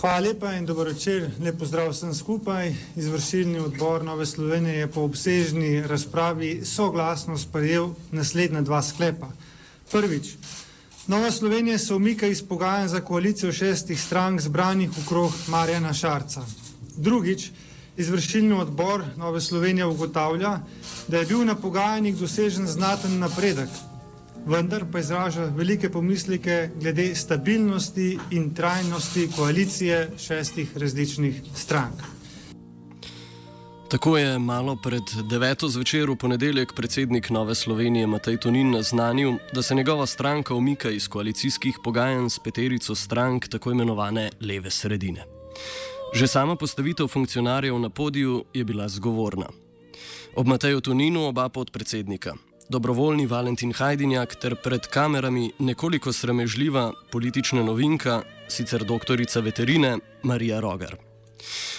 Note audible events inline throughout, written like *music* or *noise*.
Hvala lepa in dobro večer, lep pozdrav vsem skupaj. Izvršilni odbor Nove Slovenije je po obsežni razpravi soglasno sprejel naslednja dva sklepa. Prvič, Nova Slovenija se umika iz pogajanj za koalicijo šestih strank zbranih okrog Marjana Šarca. Drugič, izvršilni odbor Nove Slovenije ugotavlja, da je bil na pogajanjih dosežen znaten napredek, vendar pa izraža velike pomislike glede stabilnosti in trajnosti koalicije šestih različnih strank. Tako je malo pred deveto zvečer v ponedeljek predsednik Nove Slovenije Matej Tonin naznanil, da se njegova stranka umika iz koalicijskih pogajanj s peterico strank tako imenovane leve sredine. Že sama postavitev funkcionarjev na podiju je bila zgovorna. Ob Mateju Toninu oba podpredsednika, dobrovoljni Valentin Hajdinjak ter pred kamerami nekoliko sramežljiva politična novinka, sicer doktorica veterine Marija Rogar.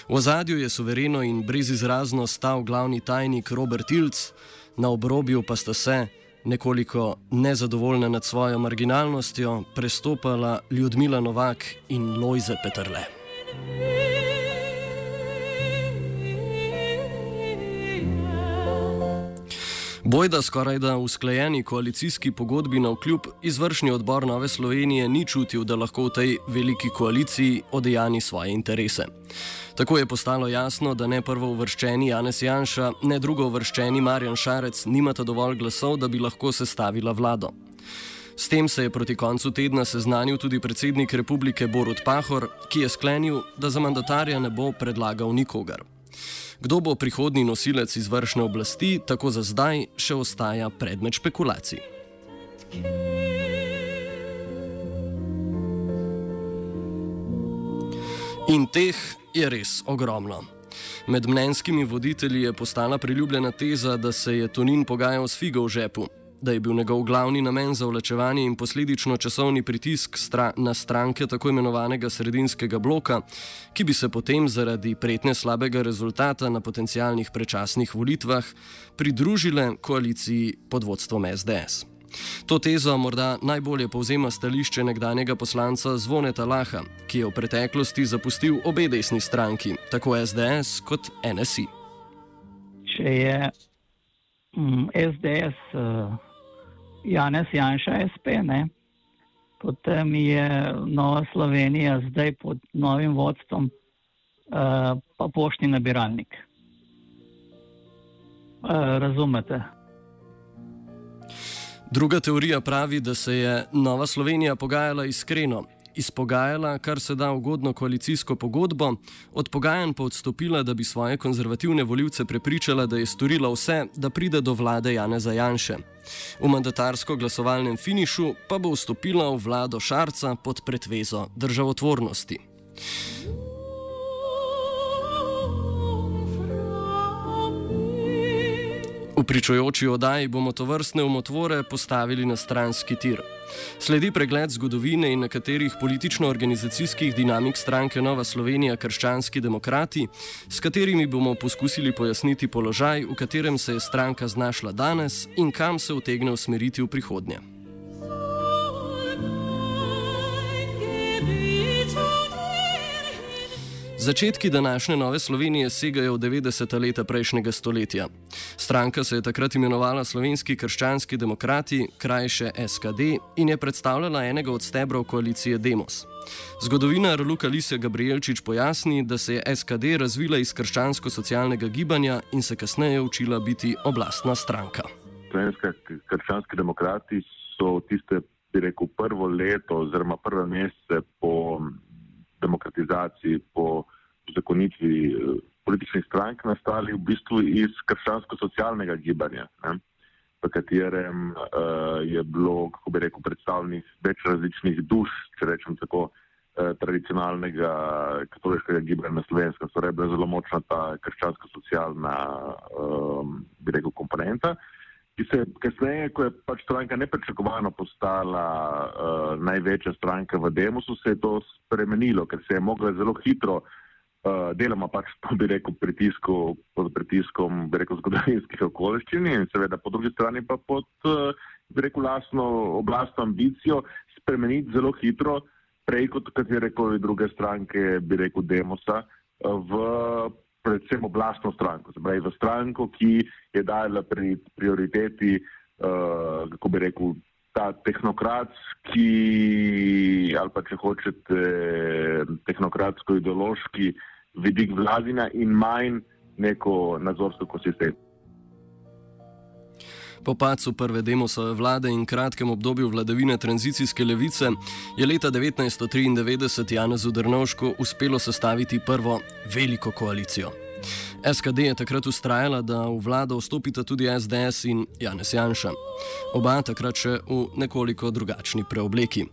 V ozadju je suvereno in brezizrazno stal glavni tajnik Robert Tilc, na obrobju pa sta se, nekoliko nezadovoljna nad svojo marginalnostjo, prestopala Ljudmila Novak in Lojze Petrle. Bojda skoraj da usklajeni koalicijski pogodbi na vkljub izvršni odbor Nove Slovenije ni čutil, da lahko v tej veliki koaliciji odejani svoje interese. Tako je postalo jasno, da ne prvo uvrščeni Janez Janša, ne drugo uvrščeni Marjan Šarec nimata dovolj glasov, da bi lahko sestavila vlado. S tem se je proti koncu tedna seznanil tudi predsednik republike Borut Pahor, ki je sklenil, da za mandatarja ne bo predlagal nikogar. Kdo bo prihodni nosilec izvršne oblasti, tako za zdaj še ostaja predmet špekulacij. In teh je res ogromno. Med mnenjskimi voditelji je postala priljubljena teza, da se je Tonin pogajal s figo v žepu, da je bil njegov glavni namen zavlačevanje in posledično časovni pritisk stra na stranke tako imenovanega sredinskega bloka, ki bi se potem zaradi pretne slabega rezultata na potencijalnih prečasnih volitvah pridružile koaliciji pod vodstvom SDS. To tezo morda najbolje povzema stališče nekdanjega poslanca Zvoneta Laha, ki je v preteklosti zapustil obe desni stranki, tako SDS kot NSI. Če je mm, SDS uh, Janez Janša SP, ne? potem je Nova Slovenija zdaj pod novim vodstvom uh, pa poštni nabiralnik. Uh, razumete? Druga teorija pravi, da se je Nova Slovenija pogajala iskreno, izpogajala kar se da ugodno koalicijsko pogodbo, od pogajanj pa odstopila, da bi svoje konzervativne voljivce prepričala, da je storila vse, da pride do vlade Janeza Janše. V mandatarsko glasovalnem finišu pa bo vstopila v vlado Šarca pod pretvezo državotvornosti. V pričujoči oddaji bomo to vrstne umotvore postavili na stranski tir. Sledi pregled zgodovine in nekaterih politično-organizacijskih dinamik stranke Nova Slovenija Krščanski demokrati, s katerimi bomo poskusili pojasniti položaj, v katerem se je stranka znašla danes in kam se utegne usmeriti v prihodnje. Začetki današnje nove Slovenije segajo v 90. leta prejšnjega stoletja. Stranka se je takrat imenovala Slovenski krščanski demokrati, krajše SKD, in je predstavljala enega od stebrov koalicije Demos. Zgodovinar Luka Lisja Gabrielčič pojasni, da se je SKD razvila iz krščansko-socialnega gibanja in se kasneje učila biti oblastna stranka. Slovenski krščanski demokrati so tiste, bi rekel, prvo leto oziroma prve mesece po demokratizaciji, po zakonitvi eh, političnih strank nastali v bistvu iz krščansko-socialnega gibanja, ne, v katerem uh, je bilo, kako bi rekel, predstavljenih več različnih duš, če rečem tako, uh, tradicionalnega katoliškega gibanja na slovenskem. Torej, bila zelo močna ta krščansko-socialna, um, bi rekel, komponenta. Ki se je kasneje, ko je pač stranka neprečakovano postala uh, največja stranka v Demosu, se je to spremenilo, ker se je mogla zelo hitro uh, uh, deloma pač, *laughs* bi rekel, pritisku, pod pritiskom, bi rekel, zgodovinskih okoliščin in seveda po drugi strani pa pod, uh, bi rekel, lastno oblastno ambicijo spremeniti zelo hitro, prej kot katerekoli druge stranke, bi rekel, demosa, uh, v predvsem oblastno stranko, se pravi v stranko, ki je dala pri prioriteti, uh, kako bi rekel, ta tehnokratski ali pa če hočete tehnokratsko-ideološki vidik vladina in manj neko nadzorsko konsistenco. Po pacu prve demosove vlade in kratkem obdobju vladavine tranzicijske levice je leta 1993 Janezu Drnovšku uspelo sestaviti prvo veliko koalicijo. SKD je takrat ustrajala, da v vlado vstopita tudi SDS in Janez Janša. Oba takrat še v nekoliko drugačni preobleki.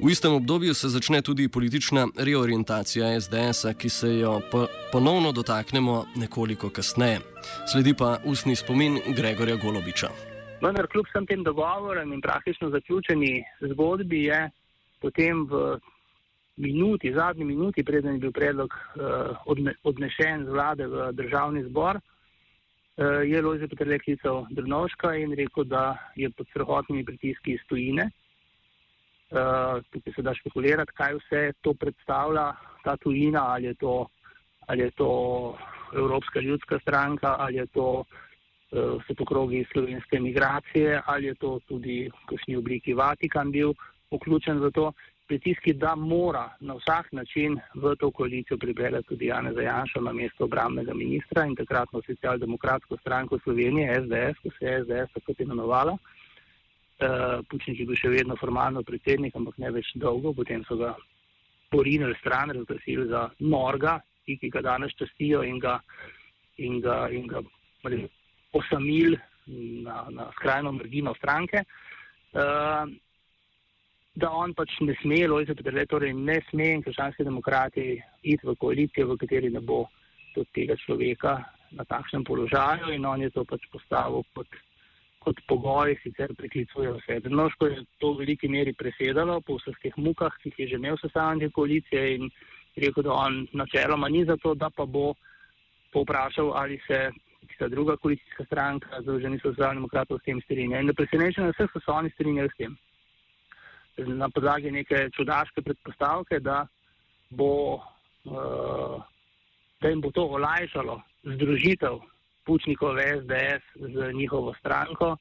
V istem obdobju se začne tudi politična reorientacija SDS, ki se jo po ponovno dotaknemo nekoliko kasneje. Sledi pa ustni spomin Gregorja Golobiča. Vendar kljub vsem tem dogovorom in praktično zaključeni zgodbi je potem v minuti, zadnji minuti, preden je bil predlog uh, odne, odnešen z vlade v državni zbor, uh, je Lojze Petrle klical Drnovška in rekel, da je pod strahotnimi pritiski iz tujine. Uh, tukaj se da špekulirati, kaj vse to predstavlja ta tujina, ali je to, ali je to Evropska ljudska stranka, ali je to vse to krogi slovenske migracije, ali je to tudi v kakšni obliki Vatikan bil vključen v to pritiski, da mora na vsak način v to koalicijo pripeljati tudi Jana Zajanša na mesto obramnega ministra in takratno socialdemokratsko stranko Slovenije, SDS, ko se je SDS tako imenovala. Uh, Pučnik je bil še vedno formalno predsednik, ampak ne več dolgo, potem so ga porinili stran, razglasili za norga, ti, ki ga danes častijo in ga, in ga, in ga osamili na, na skrajno mrdino stranke. Uh, da on pač ne sme, Lojze Petrle, torej ne sme in krščanski demokrati iti v koalicijo, v kateri ne bo tudi tega človeka na takšnem položaju in on je to pač postavil kot, kot pogoj, sicer priklicuje vse. Drnoško je to v veliki meri presedalo po vseh teh mukah, ki jih je že imel sestavljanje koalicije in rekel, da on načeloma ni za to, da pa bo povprašal, ali se tista druga koalicijska stranka, združeni socialni demokratov, s tem strinja. In da vse so se oni strinjali s tem na podlagi neke čudaške predpostavke, da, bo, uh, da jim bo to olajšalo združitev pučnikov SDS z njihovo stranko,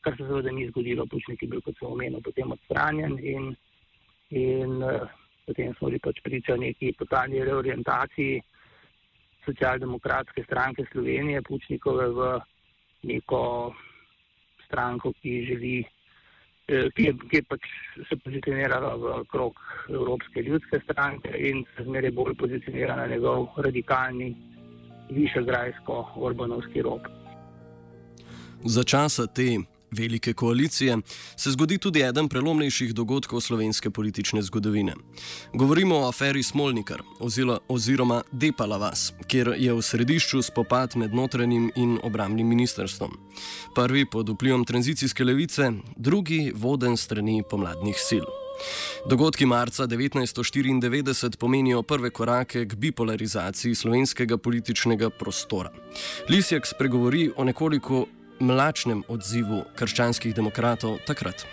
kar se seveda ni zgodilo. Pučnik je bil, kot sem omenil, potem odstranjen in, in uh, potem smo bili pač priča neki totalni reorientaciji socialdemokratske stranke Slovenije, pučnikove v neko stranko, ki želi Eh, ki je, ki je pač se pozicionirala v krog Evropske ljudske stranke in se zmeraj bolj pozicionira na njegov radikalni, višegrajsko-orbanovski rok. Za časa te velike koalicije, se zgodi tudi eden prelomnejših dogodkov slovenske politične zgodovine. Govorimo o aferi Smolnikar oziroma Depala vas, kjer je v središču spopad med notranjim in obramnim ministrstvom. Prvi pod vplivom tranzicijske levice, drugi voden strani pomladnih sil. Dogodki marca 1994 pomenijo prve korake k bipolarizaciji slovenskega političnega prostora. Lisjak spregovori o nekoliko mlačnem odzivu krščanskih demokratov takrat.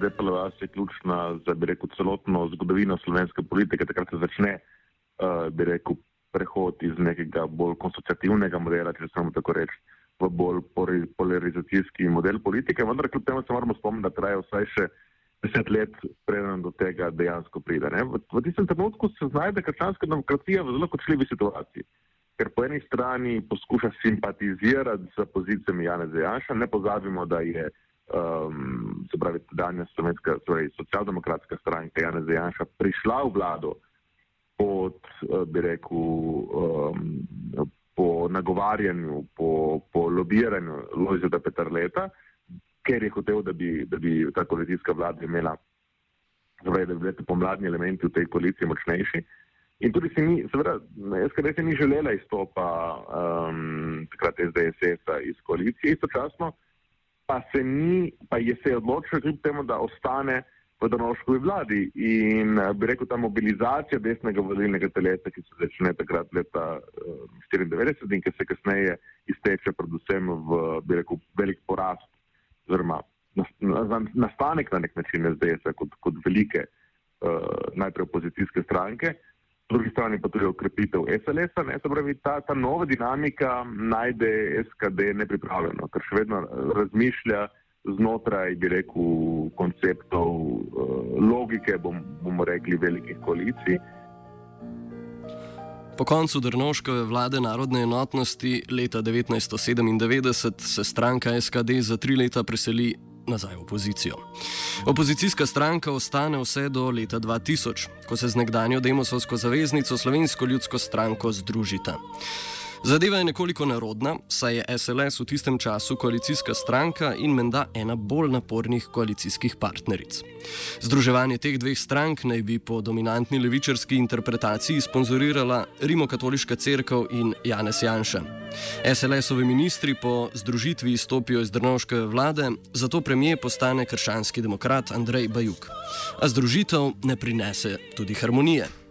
Repela vas je ključna za, bi rekel, celotno zgodovino slovenske politike. Takrat se začne, uh, bi rekel, prehod iz nekega bolj konsociativnega modela, če se tako reči, v bolj polarizacijski model politike, vendar kljub temu se moramo spomniti, da traja vsaj še deset let, preden do tega dejansko pride. V, v tistem trenutku se znajde krščanska demokracija v zelo kočljivi situaciji, ker po eni strani poskuša simpatizirati z pozicijami Janeza Janša, ne pozabimo, da je um, se pravi, danes slovenska, torej socialdemokratska stranka Janeza Janša prišla v vlado pod, uh, bi rekel, um, po nagovarjanju, po, po lobiranju Lojzeta Petrleta, ker je hotel, da bi, da bi ta koalicijska vlada imela, torej, da bi bili pomladni elementi v tej koaliciji močnejši. In tudi se ni, seveda, SKD se ni želela izstopa um, takrat SDS-a iz koalicije, istočasno pa se ni, pa je se odločil kljub temu, da ostane v Donoškovi vladi. In eh, bi rekel, ta mobilizacija desnega volilnega telesa, ki se začne takrat leta uh, eh, 94 in ki se kasneje izteče predvsem v, bi rekel, velik porast, oziroma nastanek na nek način SDS-a kot, kot velike, uh, najprej opozicijske stranke, drugi strani pa tudi okrepitev SLS-a, ne se pravi, ta, ta nova dinamika najde SKD nepripravljeno, ker še vedno razmišlja znotraj, bi rekel, konceptov uh, logike, bom, bomo rekli, velikih koalicij. Po koncu Drnovškove vlade narodne enotnosti leta 1997 se stranka SKD za tri leta preseli nazaj v opozicijo. Opozicijska stranka ostane vse do leta 2000, ko se z nekdanjo Demosovsko zaveznico Slovensko ljudsko stranko združita. Zadeva je nekoliko narodna, saj je SLS v tistem času koalicijska stranka in menda ena bolj napornih koalicijskih partneric. Združevanje teh dveh strank naj bi po dominantni levičarski interpretaciji sponzorirala Rimokatoliška crkva in Janez Janša. SLS-ovi ministri po združitvi izstopijo iz Drnovške vlade, zato premijer postane krščanski demokrat Andrej Bajuk. A združitev ne prinese tudi harmonije.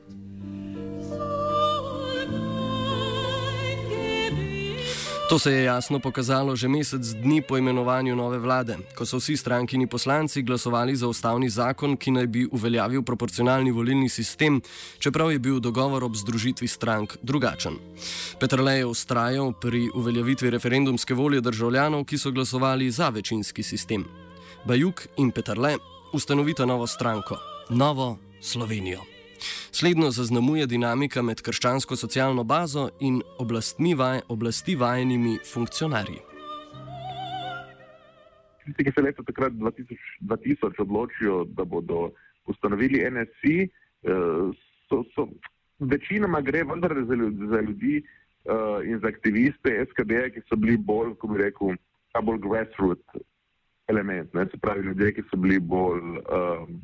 To se je jasno pokazalo že mesec dni po imenovanju nove vlade, ko so vsi strankini poslanci glasovali za ustavni zakon, ki naj bi uveljavil proporcionalni volilni sistem, čeprav je bil dogovor ob združitvi strank drugačen. Petrle je ustrajal pri uveljavitvi referendumske volje državljanov, ki so glasovali za večinski sistem. Bajuk in Petrle ustanovita novo stranko, novo Slovenijo. Slednjo zaznamuje dinamika med krščansko-socialno bazo in vaj, oblasti vajenimi funkcionarji. Tisti, ki se leta takrat 2000, 2000 odločijo, da bodo ustanovili NSC, eh, so, so, večinoma gre vendar za, za ljudi uh, in za aktiviste SKD, ki so bili bolj, kako bi rekel, bolj grassroots element, ne? se pravi ljudje, ki so bili bolj. Um,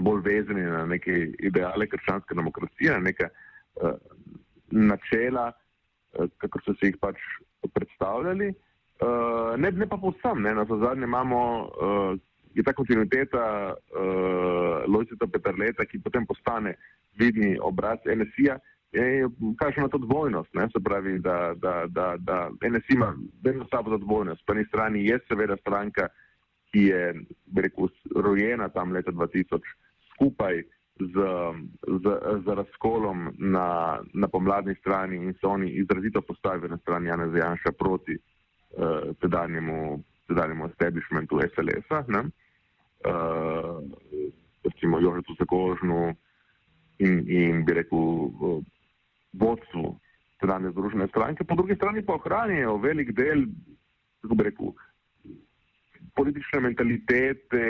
bolj vezani na neke ideale krščanske demokracije, na neke uh, načela, uh, kako so se jih pač predstavljali. Uh, ne, ne pa povsem, ne, na zadnje imamo, uh, je ta kontinuiteta uh, Lojceta Petrleta, ki potem postane vidni obraz NSI-ja, kaže na to dvojnost, ne, se pravi, da, da, da, da NSI ima vedno sabo za dvojnost. Po eni strani je seveda stranka, ki je, rekel, rojena tam leta 2000, skupaj z, z, z razkolom na, na pomladni strani in so oni izrazito postavili na stran Jana Zajanša proti uh, tedanjemu, tedanjemu establishmentu SLS-a, uh, recimo Jožetu Zakožnu in, in bi rekel uh, vodstvu tedanje združene stranke, po drugi strani pa ohranijo velik del, kako bi rekel, politične mentalitete,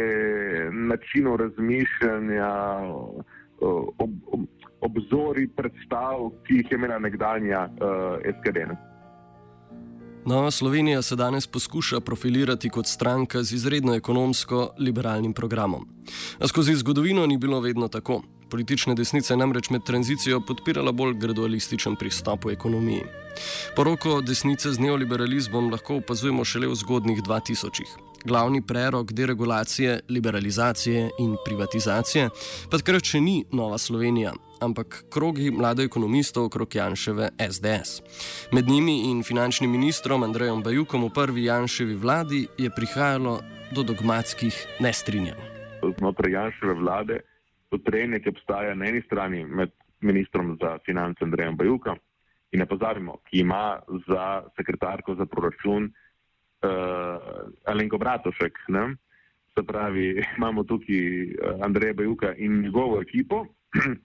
načinov razmišljanja, ob, ob, obzori predstav, ki jih je imela nekdanja uh, SKD. Nova Slovenija se danes poskuša profilirati kot stranka z izredno ekonomsko-liberalnim programom. A skozi zgodovino ni bilo vedno tako. Politične desnice namreč med tranzicijo podpirala bolj gradualističen pristop v ekonomiji. Poroko desnice z neoliberalizmom lahko opazujemo šele v zgodnih 2000-ih glavni prerok deregulacije, liberalizacije in privatizacije, pa takrat še ni Nova Slovenija, ampak krogi mlade ekonomistov okrog Janševe SDS. Med njimi in finančnim ministrom Andrejem Bajukom v prvi Janševi vladi je prihajalo do dogmatskih nestrinjanj. Znotraj Janševe vlade to trenje, ki obstaja na eni strani med ministrom za finance Andrejem Bajukom. In ne pozabimo, ki ima za sekretarko za proračun uh, Alenko Bratošek. Ne? Se pravi, *laughs* imamo tukaj Andreja Bajuka in njegovo ekipo, uh,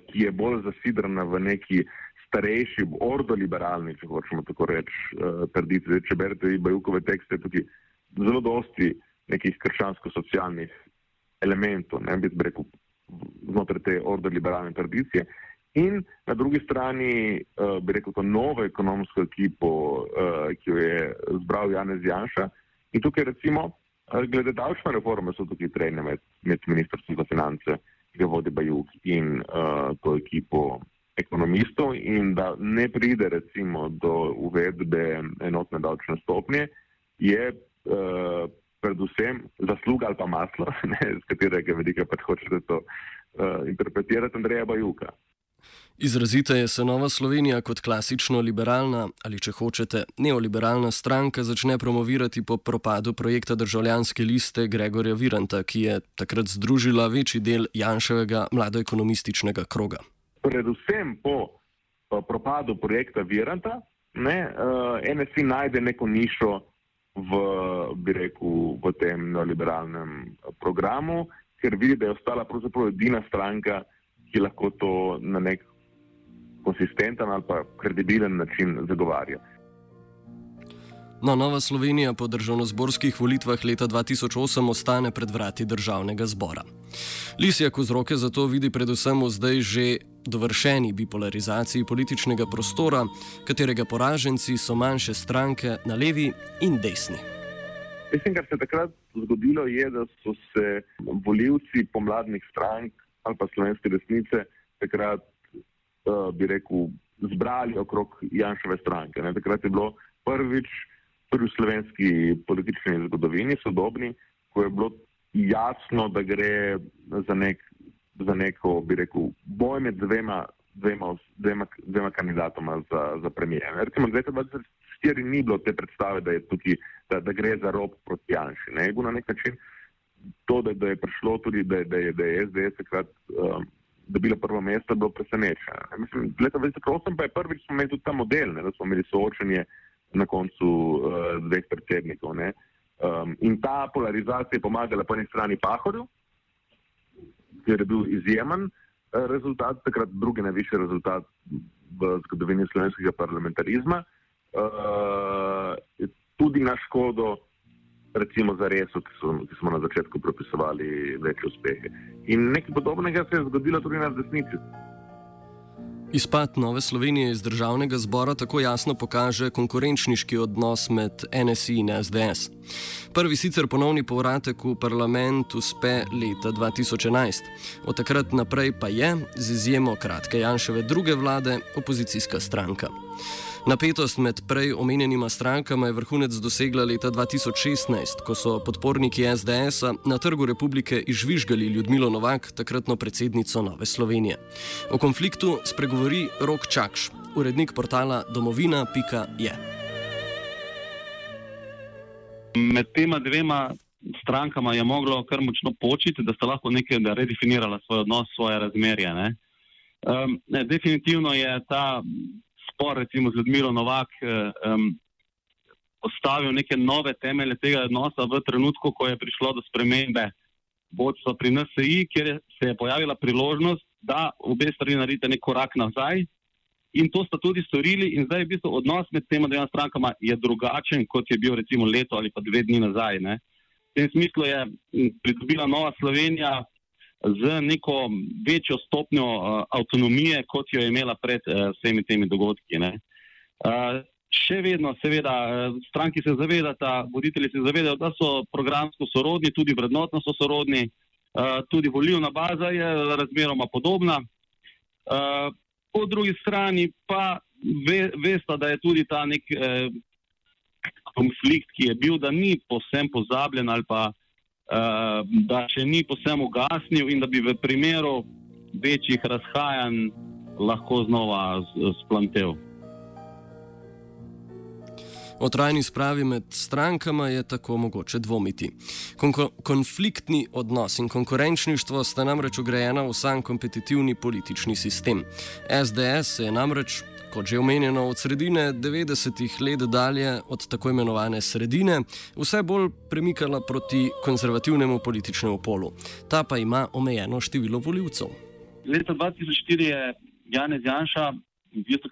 *clears throat* ki je bolj zasidrana v neki starejši, ordoliberalni, če hočemo tako reči, uh, tradiciji. Če berete Bajukove tekste, tukaj zelo dosti nekih krščansko-socialnih elementov, ne bi rekel, znotraj te ordoliberalne tradicije. In na drugi strani, uh, bi rekel, to novo ekonomsko ekipo, uh, ki jo je zbral Janez Janša. In tukaj, recimo, glede davčne reforme, so tukaj trenje med, med ministrstvom za finance, ki ga vodi Bajuk in uh, to ekipo ekonomistov, in da ne pride, recimo, do uvedbe enotne davčne stopnje, je uh, predvsem zasluga ali pa maslo, *laughs* ne, z katerega velika pač hočete to uh, interpretirati, Andreja Bajuka. Izrazite se Nova Slovenija kot klasično liberalna ali, če hočete, neoliberalna stranka začne promovirati po propadu projekta državljanske liste Gregorja Viranta, ki je takrat združila večji del Janševega mladoekonomističnega kroga. Predvsem po propadu projekta Viranta, ne, uh, NSI najde neko nišo v, rekel, v tem neoliberalnem programu, ker vidi, da je ostala pravzaprav edina stranka, ki lahko to na nek konsistenten ali pa kredibilen način zagovarja. No, Nova Slovenija po državno-zborskih volitvah leta 2008 ostane pred vrati državnega zbora. Lisjak vzroke za to vidi predvsem v zdaj že dovršeni bipolarizaciji političnega prostora, katerega poraženci so manjše stranke na levi in desni. Mislim, kar se je takrat zgodilo, je, da so se voljivci pomladnih strank ali pa slovenske resnice takrat bi rekel, zbrali okrog Janševe stranke. Ne. Takrat je bilo prvič prvi v slovenski politični zgodovini, sodobni, ko je bilo jasno, da gre za, nek, za neko, bi rekel, boj med dvema, dvema, dvema, dvema kandidatoma za, za premijer. Recimo, leta 2004 ni bilo te predstave, da, tukaj, da, da gre za rob proti Janši. Ne. Na nek način to, da, da je prišlo tudi, da, da, je, da je SDS takrat. Um, dobila prvo mesto, bilo presenečenje. Mislim, leta 2008 pa je prvič smo imeli tudi ta model, ne, da smo imeli soočenje na koncu uh, dveh predsednikov. Um, in ta polarizacija je pomagala po eni strani Pahorju, ker je bil izjemen uh, rezultat, takrat drugi najvišji rezultat v zgodovini slovenskega parlamentarizma, uh, tudi na škodo recimo za res, ki, ki smo na začetku propisovali večje uspehe. In nekaj podobnega se je zgodilo tudi na desnici. Izpad Nove Slovenije iz državnega zbora tako jasno pokaže konkurenčniški odnos med NSI in SDS. Prvi sicer ponovni povratek v parlament uspe leta 2011, od takrat naprej pa je, z izjemo kratke Janševe druge vlade, opozicijska stranka. Napetost med prej omenjenima strankama je vrhunec dosegla leta 2016, ko so podporniki SDS-a na Trgu republike izžvižgali Ljudmilo Novak, takratno predsednico Nove Slovenije. O konfliktu spregovori Rok Čakš, urednik portala domovina.je. Med tema dvema strankama je moglo kar močno počiti, da sta lahko nekaj redefinirala svoj odnos, svoje razmerje. Ne? Um, ne, definitivno je ta spor, recimo z Ljudmilo Novak, um, postavil neke nove temelje tega odnosa v trenutku, ko je prišlo do spremembe vodstva pri NSI, kjer je, se je pojavila priložnost, da obe strani naredite nek korak nazaj. In to sta tudi storili, in zdaj je v bistvu odnos med tema dvema strankama drugačen, kot je bil recimo leto ali pa dve dni nazaj. Ne. V tem smislu je pridobila Nova Slovenija z neko večjo stopnjo uh, avtonomije, kot jo je imela pred uh, vsemi temi dogodki. Uh, še vedno, seveda, stranki se zavedata, voditelji se zavedajo, da so programsko sorodni, tudi vrednotno so sorodni, uh, tudi volilna baza je razmeroma podobna. Uh, po drugi strani pa ve, veste, da je tudi ta nek eh, konflikt, ki je bil, da ni posem pozabljen ali pa Eh, da še ni posem ugasnil in da bi v primeru večjih razhajanj lahko znova splantev. O trajni spravi med strankama je tako mogoče dvomiti. Konko konfliktni odnos in konkurenčništvo sta namreč ugrajena v sam kompetitivni politični sistem. SDS je namreč kot že omenjeno, od sredine 90-ih let dalje, od tako imenovane sredine, vse bolj premikala proti konzervativnemu političnemu polu. Ta pa ima omejeno število voljivcev. Leta 2004 je Janez Janša,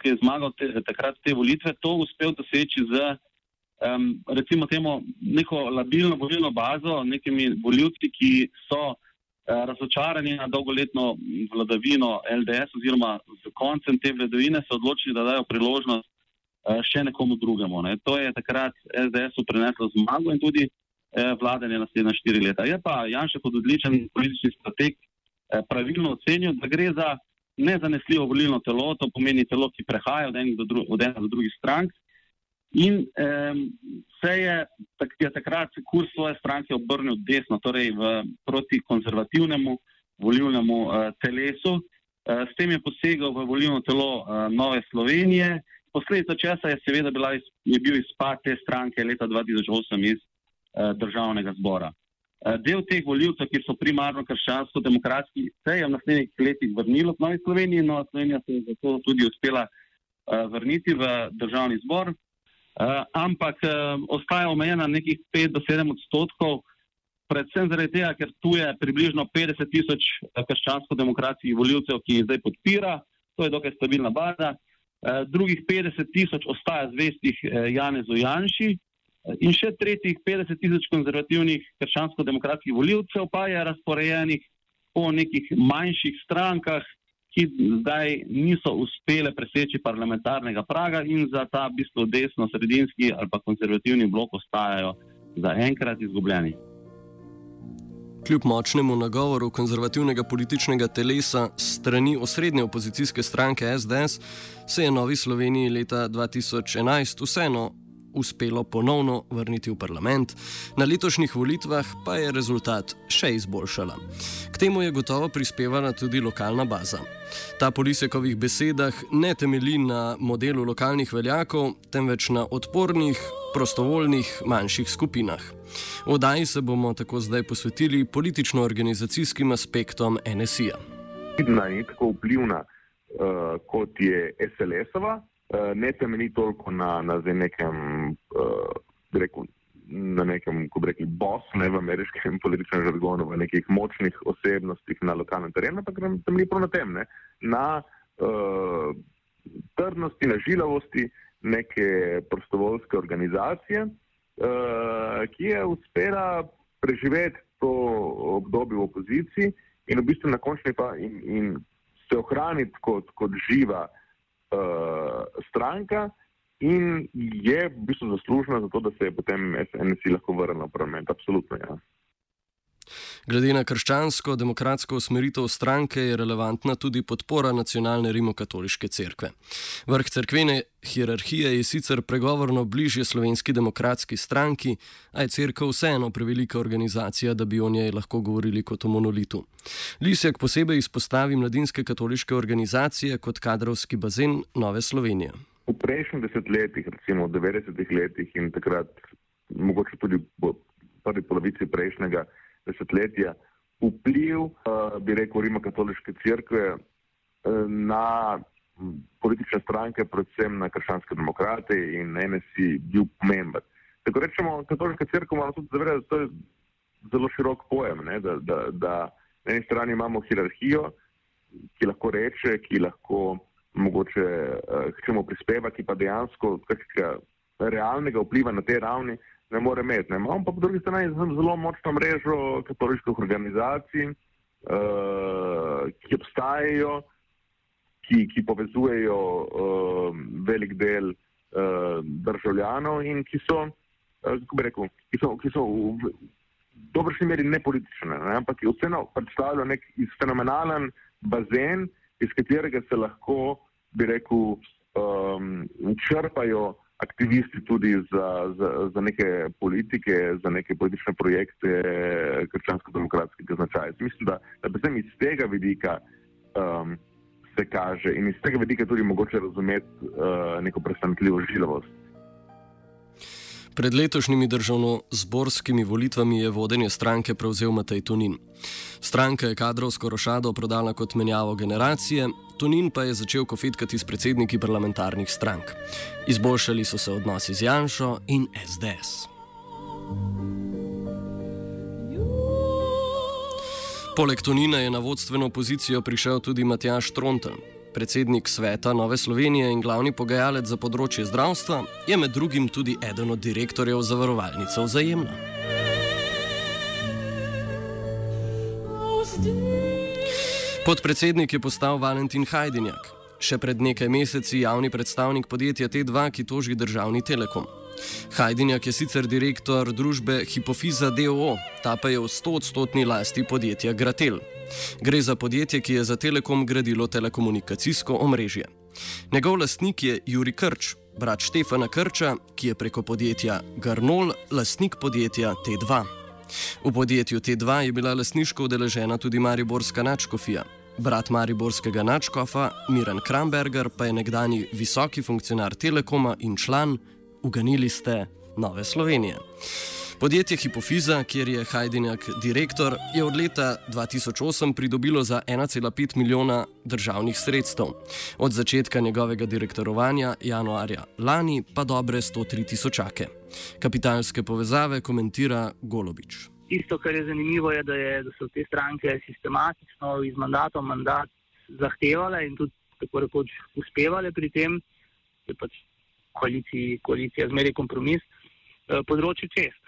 ki je zmagal te, takrat te volitve, to uspel doseči z um, recimo temu neko labilno volilno bazo, nekimi voljivci, ki so razočarani na dolgoletno vladavino LDS oziroma z koncem te vladavine se odločili, da dajo priložnost eh, še nekomu drugemu. Ne. To je takrat SDS-u preneslo zmago in tudi eh, vladanje naslednja štiri leta. Je pa Janša kot odličen politični strateg pravilno ocenil, da gre za nezanesljivo volilno telo, to pomeni telo, ki prehaja od enih do, dru od do drugih strank, In um, se je, je takrat kurs svoje stranke obrnil desno, torej v, proti konzervativnemu volilnemu uh, telesu. Uh, s tem je posegal v volilno telo uh, Nove Slovenije. Posledica česa je seveda bila, je bil izpad te stranke leta 2008 iz uh, državnega zbora. Uh, del teh voljivcev, ki so primarno krščansko-demokratski, se je v naslednjih letih vrnilo v Novi Sloveniji Nova Slovenija se je zato tudi uspela uh, vrniti v državni zbor. Uh, ampak uh, ostaja omejena nekih 5 do 7 odstotkov, predvsem zaradi tega, ker tu je približno 50 tisoč eh, krščansko-demokratskih voljivcev, ki jih zdaj podpira, to je dokaj stabilna baza. Uh, drugih 50 tisoč ostaja zvestih uh, Janezu Janši in še tretjih 50 tisoč konzervativnih krščansko-demokratskih voljivcev pa je razporejenih po nekih manjših strankah, ki zdaj niso uspele preseči parlamentarnega praga in za ta v bistvu desno-sredinski ali pa konzervativni blok ostajajo zaenkrat izgubljeni. Kljub močnemu nagovoru konzervativnega političnega telesa strani osrednje opozicijske stranke SDS, se je Novi Sloveniji leta 2011 vseeno uspelo ponovno vrniti v parlament, na letošnjih volitvah pa je rezultat še izboljšala. K temu je gotovo prispevala tudi lokalna baza. Ta po Lisekovih besedah ne temelji na modelu lokalnih veljakov, temveč na odpornih, prostovoljnih manjših skupinah. V oddaji se bomo tako zdaj posvetili politično-organizacijskim aspektom NSI-ja. Vidna je tako vplivna uh, kot je SLS-ova, ne temelji toliko na, na nekem, uh, rekel, na nekem, ko bi rekli, boss, ne v ameriškem političnem žargonu, v nekih močnih osebnostih na lokalnem terenu, ampak temelji prav na tem, ne? na uh, trdnosti, na žilavosti neke prostovoljske organizacije, uh, ki je uspela preživeti to obdobje v opoziciji in v bistvu na končni pa in, in se ohraniti kot, kot živa uh, stranka in je v bistvu zaslužna za to, da se je potem SNC lahko vrnila v parlament. Absolutno, ja. Glede na krščansko-demokratsko usmeritev stranke je relevantna tudi podpora nacionalne rimokatoliške cerkve. Vrh cerkvene hierarhije je sicer pregovorno bližje slovenski demokratski stranki, a je cerkev vseeno prevelika organizacija, da bi o njej lahko govorili kot o monolitu. Lisjak posebej izpostavi mladinske katoliške organizacije kot kadrovski bazen Nove Slovenije. V prejšnjih desetletjih, recimo v 90-ih letih in takrat, mogoče tudi v prvi polovici prejšnjega desetletja vpliv, uh, bi rekel, Rimokatoliške crkve uh, na politične stranke, predvsem na krščanske demokrate in NSI bil pomemben. Tako rečemo, katoliška crkva moramo tudi zavedati, da to je zelo širok pojem, ne, da, da, da na eni strani imamo hierarhijo, ki lahko reče, ki lahko mogoče uh, k čemu prispeva, ki pa dejansko kakega realnega vpliva na tej ravni ne more imeti. Ne. Imamo pa po drugi strani zelo močno mrežo katoliških organizacij, uh, ki obstajajo, ki, ki povezujejo uh, velik del uh, državljanov in ki so, uh, kako bi rekel, ki so, ki so v, v dobršni meri nepolitične, ne, ampak vseeno predstavljajo nek fenomenalen bazen, iz katerega se lahko, bi rekel, um, črpajo aktivisti tudi za, za, za neke politike, za neke politične projekte krščansko-demokratskega značaja. Mislim, da, da predvsem iz tega vidika um, se kaže in iz tega vidika tudi mogoče razumeti uh, neko presenetljivo žilavost. Pred letošnjimi državno-zborskimi volitvami je vodenje stranke prevzel Matej Tunin. Stranka je kadrovsko rošado prodala kot menjavo generacije, Tunin pa je začel kofitkati s predsedniki parlamentarnih strank. Izboljšali so se odnosi z Janšo in SDS. Poleg Tonina je na vodstveno pozicijo prišel tudi Matjaš Trontel. Predsednik sveta Nove Slovenije in glavni pogajalec za področje zdravstva je med drugim tudi eden od direktorjev zavarovalnice vzajemna. Podpredsednik je postal Valentin Hajdinjak, še pred nekaj meseci javni predstavnik podjetja T2, ki toži državni telekom. Hajdinjak je sicer direktor družbe Hipofiza DOO, ta pa je v 100-odstotni lasti podjetja Gratel. Gre za podjetje, ki je za Telekom gradilo telekomunikacijsko omrežje. Njegov lastnik je Juri Krč, brat Štefana Krča, ki je preko podjetja Garnol lastnik podjetja T2. V podjetju T2 je bila lasniško udeležena tudi Mariborska načkofija. Brat Mariborskega načkofa Miran Kramberger pa je nekdani visoki funkcionar Telekoma in član, uganili ste, Nove Slovenije. Podjetje Hipofiza, kjer je Hajdinjak direktor, je od leta 2008 pridobilo za 1,5 milijona državnih sredstev. Od začetka njegovega direktorovanja, januarja lani, pa dobre 103 tisočake. Kapitalske povezave komentira Golobič. Tisto, kar je zanimivo, je, da, je, da so te stranke sistematično iz mandata v mandat zahtevale in tudi tako rekoč uspevale pri tem, da je pač koalicija zmeri kompromis, eh, področju cest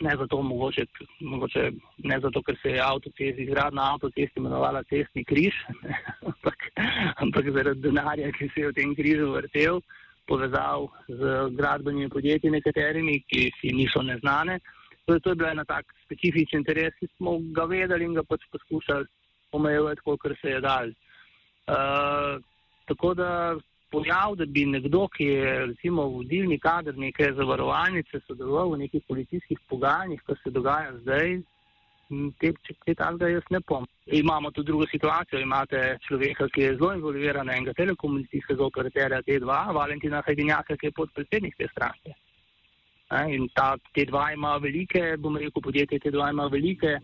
ne zato, mogoče, mogoče ne zato, ker se je avtocest izgradna avtocest imenovala cestni križ, *laughs* ampak, ampak zaradi denarja, ki se je v tem križu vrtel, povezal z gradbenimi podjetji nekaterimi, ki si niso neznane. To je, to bil en tak specifičen interes, ki smo ga vedeli in ga pač poskušali omejevati, kolikor se je dal. Uh, tako da pojav, da bi nekdo, ki je recimo vodilni kader neke zavarovalnice, sodeloval v nekih policijskih pogajanjih, kar se dogaja zdaj, te, če kaj takega jaz ne pom. Imamo tudi drugo situacijo, imate človeka, ki je zelo involviran enega telekomunikacijskega operaterja T2, Valentina Hajdinjaka, ki je podpredsednik te stranke. In ta T2 ima velike, bom rekel, podjetje T2 ima velike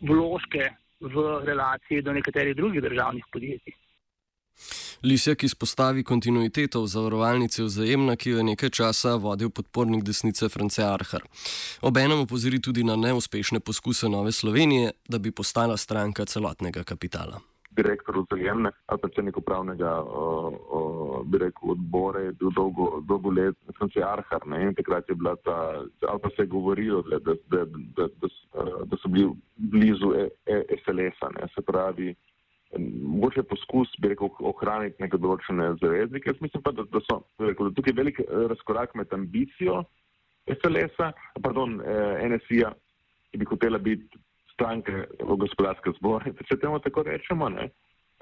vložke v relaciji do nekaterih drugih državnih podjetij. Lisjak izpostavi kontinuiteto v zavarovalnici vzajemna, ki jo je nekaj časa vodil podpornik desnice France Arhar. Obenem opozori tudi na neuspešne poskuse Nove Slovenije, da bi postala stranka celotnega kapitala. Direktor vzajemne ali predsednik upravnega bi rekel, odbora je bil dolgo, dolgo let France Arhar ne? in takrat je bila ta, ali pa se je govorilo, da, da, da, da, da, da so bili blizu SLS-a, e, se pravi mogoče poskus, bi rekel, ohraniti neke določene zaveznike. Jaz mislim pa, da, da so rekel, da tukaj velik eh, razkorak med ambicijo SLS-a, pardon, eh, NSI-ja, ki bi hotela biti stranke v gospodarske zbore, *laughs* če temu tako rečemo, ne,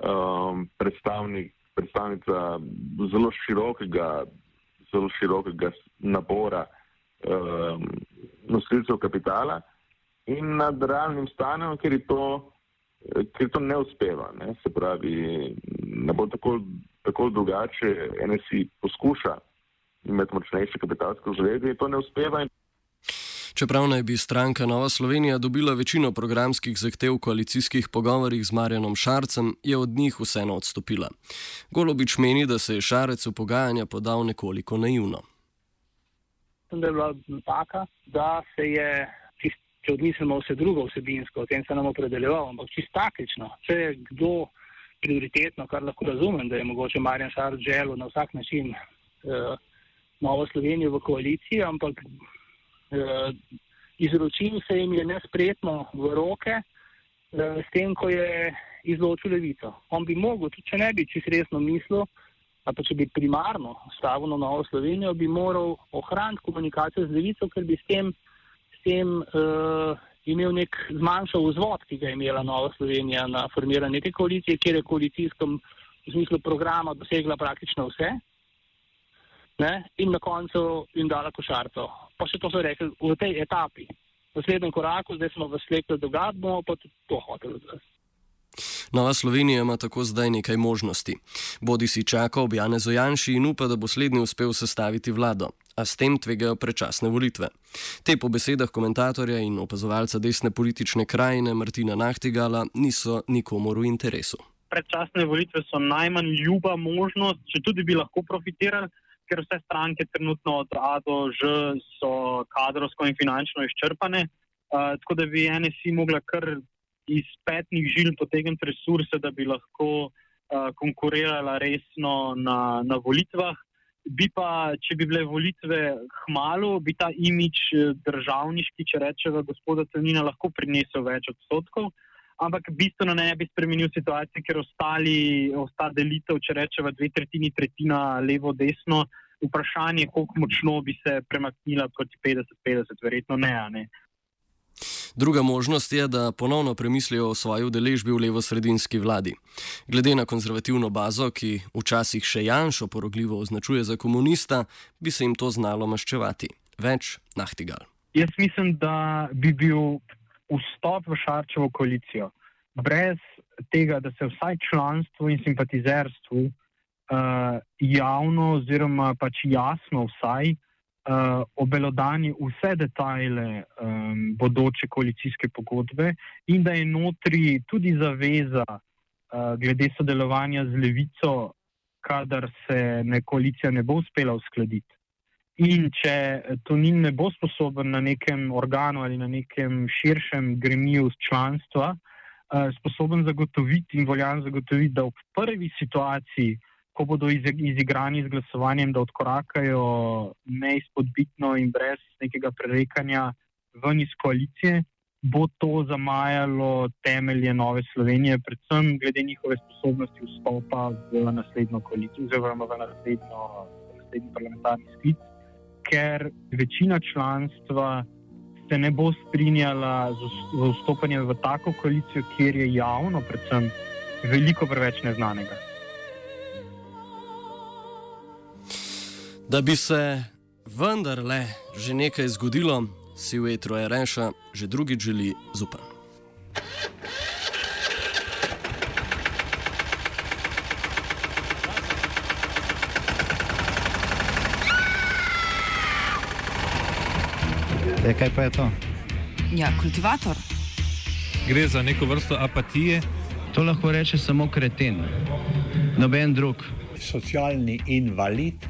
um, predstavnik, predstavnica zelo širokega, zelo širokega nabora um, nosilcev kapitala in nad realnim stanjem, ker je to ker to ne uspeva. Ne? Se pravi, ne bo tako, tako drugače, NSI poskuša imeti močnejše kapitalske zveze in to ne uspeva. Čeprav naj bi stranka Nova Slovenija dobila večino programskih zahtev v koalicijskih pogovorjih z Marjanom Šarcem, je od njih vseeno odstopila. Golobič meni, da se je Šarec v pogajanja podal nekoliko naivno. Da je bila napaka, da se je če odmislimo vse drugo vsebinsko, o tem se nam opredeljeval, ampak čisto taktično, če je kdo prioritetno, kar lahko razumem, da je mogoče Marjan Šarc želel na vsak način eh, Novo Slovenijo v koaliciji, ampak eh, izročil se jim je nespretno v roke eh, s tem, ko je izločil levico. On bi mogel, tudi če ne bi čist resno mislil, a pa če bi primarno stavil na Novo Slovenijo, bi moral ohraniti komunikacijo z levico, ker bi s tem tem uh, imel nek zmanjšal vzvod, ki ga je imela Nova Slovenija na formiranje te koalicije, kjer je koalicijskem v smislu programa dosegla praktično vse ne, in na koncu jim dala košarco. Pa še to so rekli v tej etapi. V naslednjem koraku, zdaj smo v slektu dogad, bomo pa tudi to hoteli zdaj. Nova Slovenija ima tako zdaj nekaj možnosti. Bodi si čaka ob Janezu Janši in upa, da bo slednji uspel sestaviti vlado, a s tem tvegajo predčasne volitve. Te po besedah komentatorja in opazovalca desne politične krajine Martina Nahtigala niso nikomor v interesu. Predčasne volitve so najmanj ljuba možnost, če tudi bi lahko profitirali, ker vse stranke trenutno od A do Ž so kadrovsko in finančno izčrpane. Uh, tako da bi NSI mogla kar iz petnih žil potegniti resurse, da bi lahko uh, konkurirala resno na, na volitvah. Bi pa, če bi bile volitve hmalo, bi ta imič državniški, če rečemo, gospoda Tonina, lahko prinesel več odstotkov, ampak bistveno ne bi spremenil situacije, ker ostali, ostala delitev, če rečemo, dve tretjini, tretjina levo, desno. Vprašanje, koliko močno bi se premaknila proti 50-50, verjetno ne. ne. Druga možnost je, da ponovno premislijo o svoji udeležbi v levo-sredinski vladi. Glede na konzervativno bazo, ki včasih še Janšo porogljivo označuje za komunista, bi se jim to znalo maščevati. Več nahtigal. Jaz mislim, da bi bil vstop v Šarčevo koalicijo brez tega, da se vsaj članstvo in simpatizerstvo uh, javno oziroma pač jasno vsaj uh, obelodani vse detajle um, bodoče koalicijske pogodbe in da je notri tudi zaveza uh, glede sodelovanja z levico, kadar se ne koalicija ne bo uspela uskladiti. In če to ni ne bo sposoben na nekem organu ali na nekem širšem gremiju članstva, uh, sposoben zagotoviti in voljan zagotoviti, da v prvi situaciji ko bodo izigrani z glasovanjem, da odkorakajo neizpodbitno in brez nekega prerekanja ven iz koalicije, bo to zamajalo temelje Nove Slovenije, predvsem glede njihove sposobnosti vstopa v naslednjo koalicijo oziroma v naslednjo, naslednji parlamentarni sklic, ker večina članstva se ne bo strinjala z vstopanjem v tako koalicijo, kjer je javno predvsem veliko preveč neznanega. Da bi se vendarle že nekaj zgodilo, si v etru je reša, že drugi želi zupan. E, kaj pa je to? Ja, kultivator. Gre za neko vrsto apatije. To lahko reče samo kreten, noben drug. Socialni invalid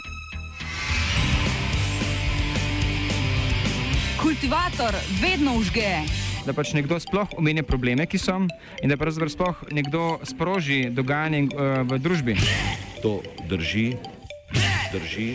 Kultivator vedno užge. Da pač nekdo sploh omenja probleme, ki so, in da pravzaprav sploh nekdo sproži dogajanje uh, v družbi. To drži, drži.